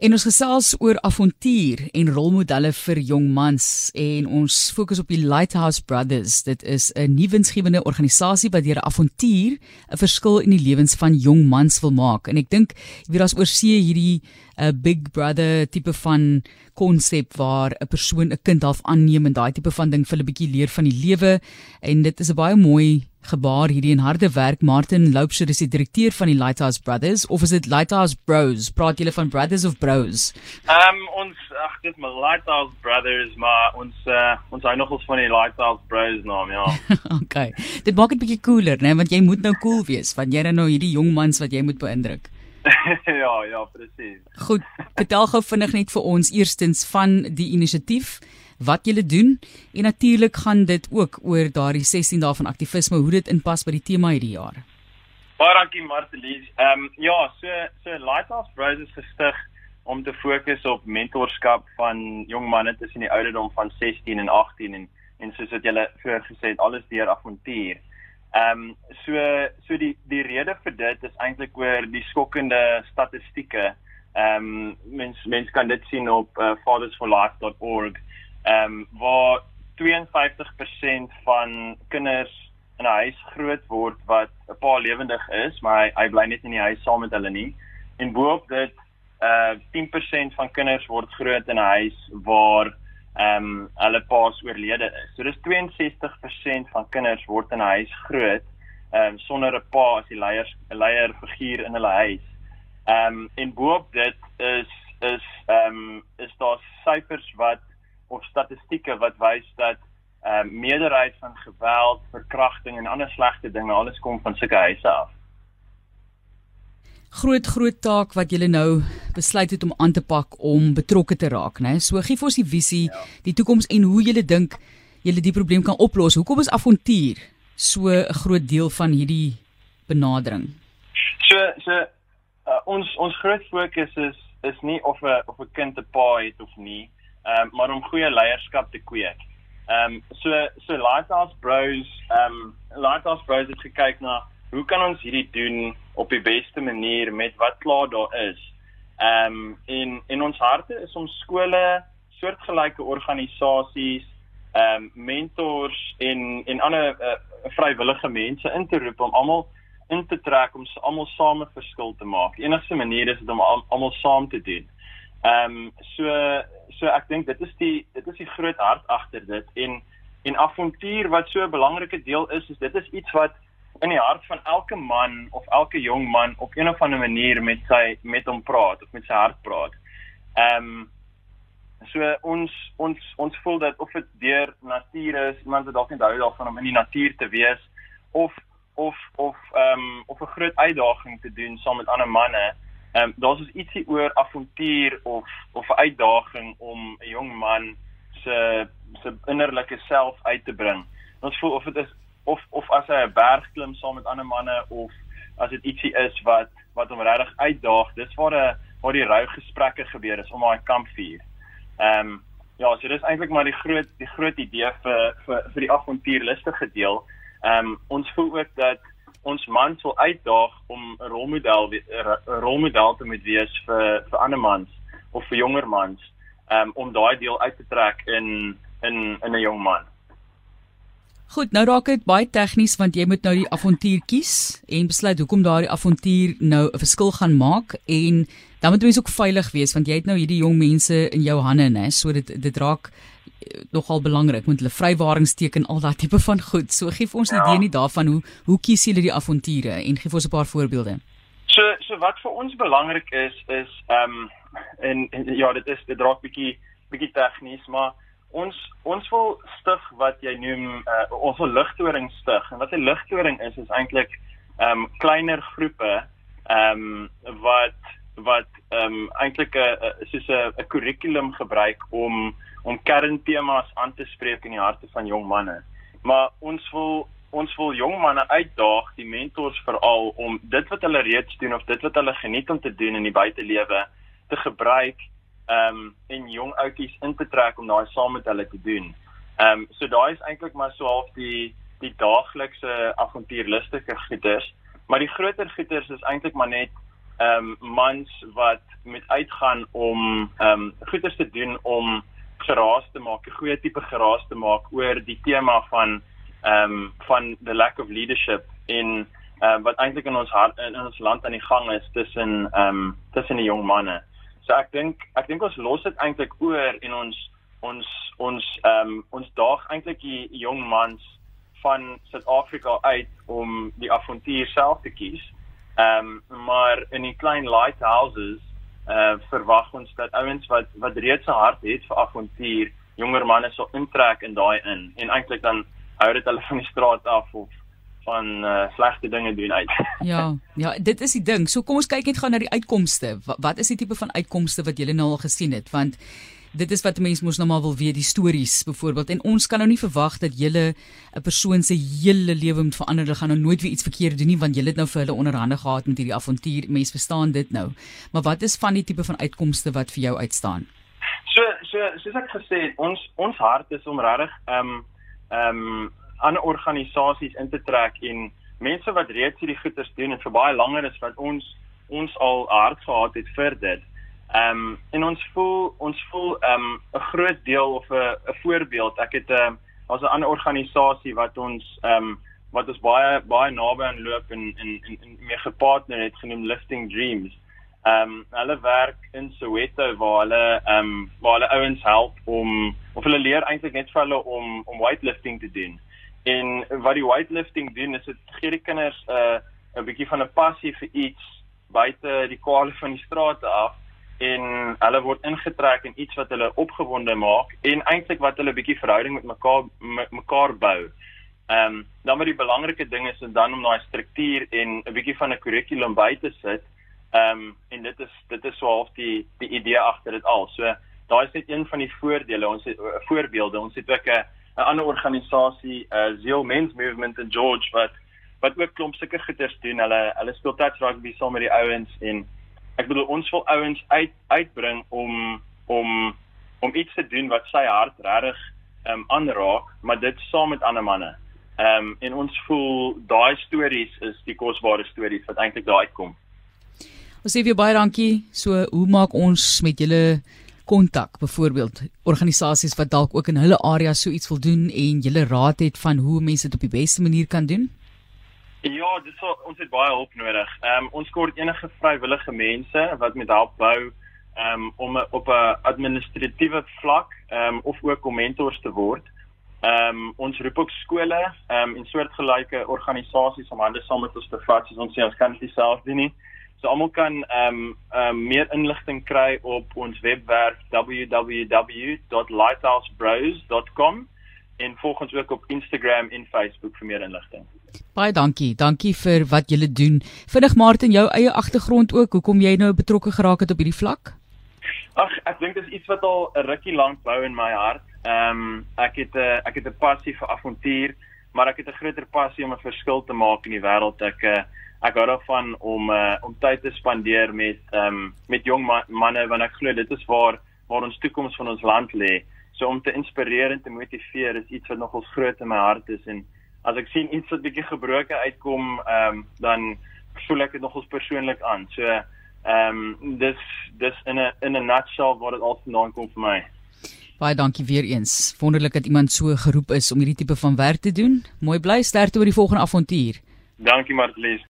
En ons gesels oor avontuur en rolmodelle vir jong mans en ons fokus op die Lighthouse Brothers. Dit is 'n nuwensgewende organisasie wat deur 'n avontuur 'n verskil in die lewens van jong mans wil maak. En ek dink jy weet as oorsee hierdie 'n uh, Big Brother tipe van konsep waar 'n persoon 'n kind half aanneem en daai tipe van ding vir 'n bietjie leer van die lewe en dit is 'n baie mooi gebaar hierdie en harde werk Martin Loupsher is die direkteur van die Lighthouse Brothers of is dit Lighthouse Bros? Praat julle van Brothers of Bros? Ehm um, ons ag dit my Lighthouse Brothers maar ons uh, ons hou nogals van die Lighthouse Bros naam ja. Okay dit maak dit bietjie cooler né want jy moet nou cool wees want jy nou hierdie jong mans wat jy moet beïndruk. Ja ja presies. Goed vertel gou vinnig net vir ons eerstens van die inisiatief wat julle doen en natuurlik gaan dit ook oor daardie 16 dae van aktivisme hoe dit inpas by die tema hierdie jaar. Baie dankie Martelies. Ehm um, ja, so so Lighthouse Bros is gestig om te fokus op mentorskap van jong manne tussen die ouderdom van 16 en 18 en en soos wat julle vroeër gesê het alles deur avontuur. Ehm um, so so die die rede vir dit is eintlik oor die skokkende statistieke. Ehm um, mens mens kan dit sien op uh, fathersforlife.org ehm um, waar 52% van kinders in 'n huis groot word wat 'n paar lewendig is, maar hy, hy bly net in die huis saam met hulle nie. En boop dit uh 10% van kinders word groot in 'n huis waar ehm um, hulle paas oorlede is. So dis 62% van kinders word in 'n huis groot ehm um, sonder 'n pa as die leier leier figuur in hulle huis. Ehm um, en boop dit is is ehm um, is daar syfers wat of statistieke wat wys dat ehm uh, meerderheid van geweld, verkrachting en ander slegte dinge alles kom van sulke huise af. Groot groot taak wat julle nou besluit het om aan te pak om betrokke te raak, né? So gee vir ons die visie, ja. die toekoms en hoe julle dink julle die probleem kan oplos. Hoekom is avontuur so 'n groot deel van hierdie benadering? So so uh, ons ons groot fokus is is nie of 'n of 'n kind 'n pa het of nie um, maar om goeie leierskap te kweek. Ehm um, so so Lighthouse Bros ehm um, Lighthouse Bros het gekyk na hoe kan ons hierdie doen op die beste manier met wat klaar daar is. Ehm um, en in ons harte is om skole, soortgelyke organisasies, ehm um, mentors en en ander uh, vrywillige mense in te roep om almal in te trek om almal saam 'n verskil te maak. Enigste manier is dit om almal saam te doen. Ehm um, so so ek dink dit is die dit is die groot hart agter dit en en avontuur wat so 'n belangrike deel is is dit is iets wat in die hart van elke man of elke jong man op een of ander manier met sy met hom praat of met sy hart praat. Ehm um, so ons ons ons voel dat of dit deur natuur is, iemand wat dalk net hou daarvan om in die natuur te wees of of of ehm um, of 'n groot uitdaging te doen saam met ander manne Ehm um, daar's dus ietsie oor avontuur of of 'n uitdaging om 'n jong man se se innerlike self uit te bring. Ons voel of dit is of of as hy 'n berg klim saam met ander manne of as dit ietsie is wat wat hom regtig uitdaag. Dis waar 'n waar die rou gesprekke gebeur is om daai kampvuur. Ehm um, ja, so dis eintlik maar die groot die groot idee vir vir vir die avontuurlustige deel. Ehm um, ons voel ook dat ons mans wil uitdaag om 'n rolmodel 'n rolmodel te moet wees vir vir ander mans of vir jonger mans um, om daai deel uit te trek in in in 'n jong man. Goed, nou raak dit baie tegnies want jy moet nou die avontuur kies en besluit hoekom daardie avontuur nou 'n verskil gaan maak en dan moet jy ook veilig wees want jy het nou hierdie jong mense in jou hande, né? So dit dit raak nogal belangrik met hulle vrywaringsteken al daai tipe van goed. So gee vir ons 'n ja. idee nie daarvan hoe hoe kies julle die avonture en gee vir ons 'n paar voorbeelde. So so wat vir ons belangrik is is ehm um, en, en ja, dit is dit raak bietjie bietjie tegnies, maar ons ons wil stig wat jy noem uh, ons wil ligtoring stig. En wat 'n ligtoring is is eintlik ehm um, kleiner groepe ehm um, wat wat ehm um, eintlik 'n soos 'n 'n kurrikulum gebruik om om kerntemas aan te spreek in die harte van jong manne. Maar ons wil ons wil jong manne uitdaag, die mentors veral om dit wat hulle reeds doen of dit wat hulle geniet om te doen in die buitelewe te gebruik ehm um, en jong ouetjies in te trek om daai saam met hulle te doen. Ehm um, so daai is eintlik maar so half die die daaglikse avontuurlustige goeders, maar die groter goeders is eintlik maar net ehm um, mans wat met uitgaan om ehm um, goeders te doen om geraas te maak, 'n goeie tipe geraas te maak oor die tema van ehm um, van the lack of leadership in uh, wat eintlik in ons hart in, ons land aan die gang is tussen ehm um, tussen die jong manne. So ek dink ek dink ons los dit eintlik oor en ons ons ons ehm um, ons daag eintlik die jong mans van Suid-Afrika uit om die avontuur self te kies. Ehm um, maar in die klein lighthouses uh verwag ons dat ouens wat wat reeds 'n hart het vir avontuur, jonger manne sal intrek in daai in en eintlik dan hou dit hulle van die straat af of van uh, slegte dinge doen uit. ja, ja, dit is die ding. So kom ons kyk net gou na die uitkomste. Wat, wat is die tipe van uitkomste wat julle nou al gesien het? Want dit is wat mense mos nou maar wil weet, die stories byvoorbeeld. En ons kan nou nie verwag dat julle 'n persoon se hele lewe moet verander. Hulle gaan nou nooit weer iets verkeerd doen nie want julle het nou vir hulle onderhande gehad met hierdie avontuur. Mense verstaan dit nou. Maar wat is van die tipe van uitkomste wat vir jou uitstaan? So so soos ek gesê het, ons ons hart is om regtig ehm um, ehm um, ander organisasies in te trek en mense wat reeds hierdie goeders doen en vir baie langer is wat ons ons al hard gehad het vir dit. Ehm um, en ons voel ons voel ehm um, 'n groot deel of 'n 'n voorbeeld. Ek het 'n um, ehm, as 'n ander organisasie wat ons ehm um, wat ons baie baie naby aan loop en en en, en mee gepartner het genoem Lifting Dreams. Ehm um, hulle werk in Soweto waar hulle ehm um, waar hulle ouens help om of hulle leer eintlik net vir hulle om om weightlifting te doen. En wat die weightlifting doen is dit gee die kinders 'n uh, 'n bietjie van 'n passie vir iets buite die kwale van die strate af en hulle word ingetrek in iets wat hulle opgewonde maak en eintlik wat hulle bietjie verhouding met mekaar met mekaar bou. Ehm um, dan maar die belangrike ding is dan om daai struktuur en 'n bietjie van 'n kurrikulum by te sit. Ehm um, en dit is dit is so half die die idee agter dit al. So daai is net een van die voordele. Ons het uh, voorbeelde. Ons het ook 'n 'n ander organisasie, uh Zeal Men's Movement in George wat wat ook klomp sulke goeders doen. Hulle hulle speel touch rugby saam met die ouens en ek bedoel ons wil ouens uit uitbring om om om iets te doen wat sy hart regtig um aanraak, maar dit saam met ander manne. Um en ons voel daai stories is die kosbare stories wat eintlik daar uitkom. Ons sê vir baie dankie. So hoe maak ons met julle kontak byvoorbeeld organisasies wat dalk ook in hulle area so iets wil doen en julle raad het van hoe mense dit op die beste manier kan doen? Ja, dis so, ons het baie hulp nodig. Ehm um, ons kort enige vrywillige mense wat met help bou ehm um, om op 'n administratiewe vlak ehm um, of ook om mentors te word. Ehm um, ons roep ook skole ehm um, en soortgelyke organisasies om hande saam met ons te vat, soos ons sê ons kan dit self doen nie. So almal kan ehm um, um, meer inligting kry op ons webwerf www.lighthousebros.com en volg ons ook op Instagram en Facebook vir meer inligting. Baie dankie. Dankie vir wat julle doen. Vinnig Martin, jou eie agtergrond ook. Hoekom jy nou betrokke geraak het op hierdie vlak? Ag, ek dink dit is iets wat al 'n rukkie lank bou in my hart. Ehm um, ek het 'n uh, ek het 'n passie vir avontuur, maar ek het 'n groter passie om 'n verskil te maak in die wêreld. Ek uh, ek hou daarvan om uh, om tyd te spandeer met ehm um, met jong ma manne want ek glo dit is waar waar ons toekoms van ons land lê. So om te inspireer en te motiveer is iets wat nogals groot in my hart is en as ek sien iets wat bietjie gebroke uitkom, ehm um, dan voel ek dit nogals persoonlik aan. So ehm um, dis dis in 'n in 'n nutshell wat dit al vandaan kom vir my. Baie dankie weer eens. Wonderlik dat iemand so geroep is om hierdie tipe van werk te doen. Mooi bly sterkte oor die volgende avontuur. Dankie Martlies.